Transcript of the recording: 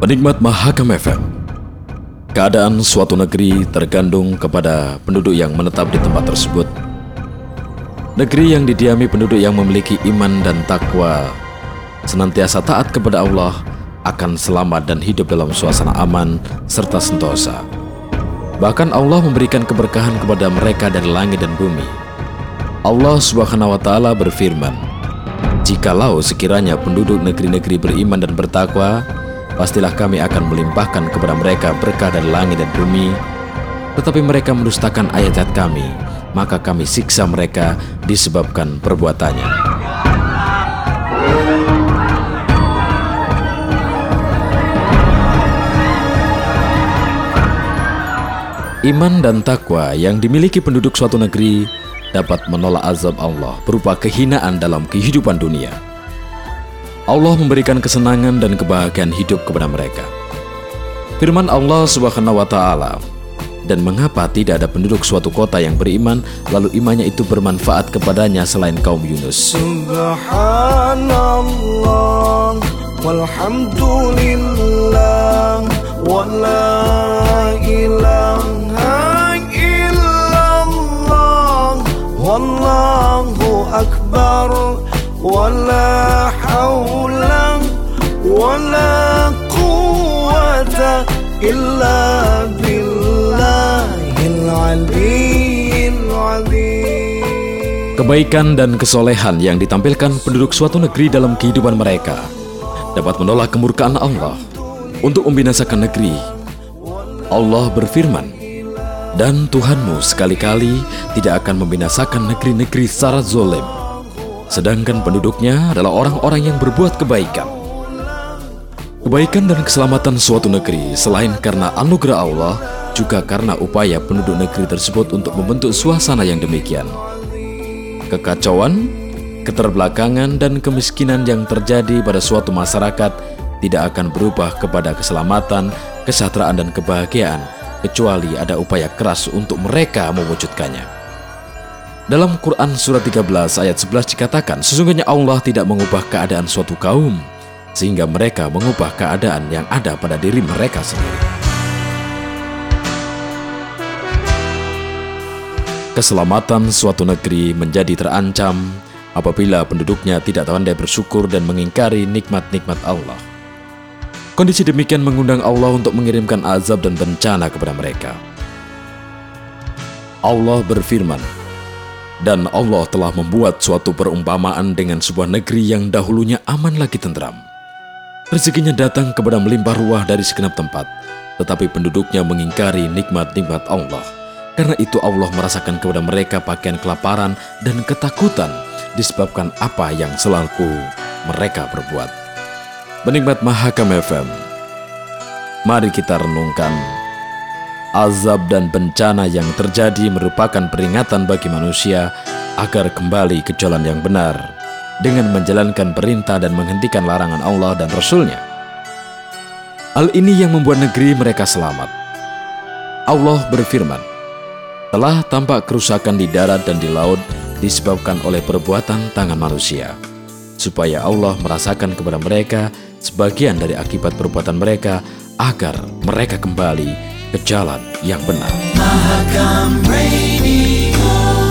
Penikmat Mahakam FM Keadaan suatu negeri tergantung kepada penduduk yang menetap di tempat tersebut. Negeri yang didiami penduduk yang memiliki iman dan takwa Senantiasa taat kepada Allah Akan selamat dan hidup dalam suasana aman serta sentosa. Bahkan Allah memberikan keberkahan kepada mereka dari langit dan bumi. Allah subhanahu wa ta'ala berfirman Jikalau sekiranya penduduk negeri-negeri beriman dan bertakwa pastilah kami akan melimpahkan kepada mereka berkah dari langit dan bumi. Tetapi mereka mendustakan ayat-ayat kami, maka kami siksa mereka disebabkan perbuatannya. Iman dan takwa yang dimiliki penduduk suatu negeri dapat menolak azab Allah berupa kehinaan dalam kehidupan dunia. Allah memberikan kesenangan dan kebahagiaan hidup kepada mereka. Firman Allah Subhanahu wa taala, "Dan mengapa tidak ada penduduk suatu kota yang beriman lalu imannya itu bermanfaat kepadanya selain kaum Yunus?" Subhanallah walhamdulillah wala ilaha illallah wallahu akbar حول ولا قوة إلا بالله العلي العظيم Kebaikan dan kesolehan yang ditampilkan penduduk suatu negeri dalam kehidupan mereka dapat menolak kemurkaan Allah untuk membinasakan negeri. Allah berfirman, dan Tuhanmu sekali-kali tidak akan membinasakan negeri-negeri secara zolim Sedangkan penduduknya adalah orang-orang yang berbuat kebaikan. Kebaikan dan keselamatan suatu negeri selain karena anugerah Allah, juga karena upaya penduduk negeri tersebut untuk membentuk suasana yang demikian. Kekacauan, keterbelakangan, dan kemiskinan yang terjadi pada suatu masyarakat tidak akan berubah kepada keselamatan, kesejahteraan, dan kebahagiaan, kecuali ada upaya keras untuk mereka mewujudkannya. Dalam Quran surat 13 ayat 11 dikatakan, sesungguhnya Allah tidak mengubah keadaan suatu kaum, sehingga mereka mengubah keadaan yang ada pada diri mereka sendiri. Keselamatan suatu negeri menjadi terancam apabila penduduknya tidak pandai bersyukur dan mengingkari nikmat-nikmat Allah. Kondisi demikian mengundang Allah untuk mengirimkan azab dan bencana kepada mereka. Allah berfirman, dan Allah telah membuat suatu perumpamaan dengan sebuah negeri yang dahulunya aman lagi tentram. Rezekinya datang kepada melimpah ruah dari segenap tempat, tetapi penduduknya mengingkari nikmat-nikmat Allah. Karena itu Allah merasakan kepada mereka pakaian kelaparan dan ketakutan disebabkan apa yang selalu mereka berbuat. Menikmat Mahakam FM, mari kita renungkan azab dan bencana yang terjadi merupakan peringatan bagi manusia agar kembali ke jalan yang benar dengan menjalankan perintah dan menghentikan larangan Allah dan Rasul-Nya. Hal ini yang membuat negeri mereka selamat. Allah berfirman, telah tampak kerusakan di darat dan di laut disebabkan oleh perbuatan tangan manusia, supaya Allah merasakan kepada mereka sebagian dari akibat perbuatan mereka agar mereka kembali ke jalan yang benar. Mahakam Radio.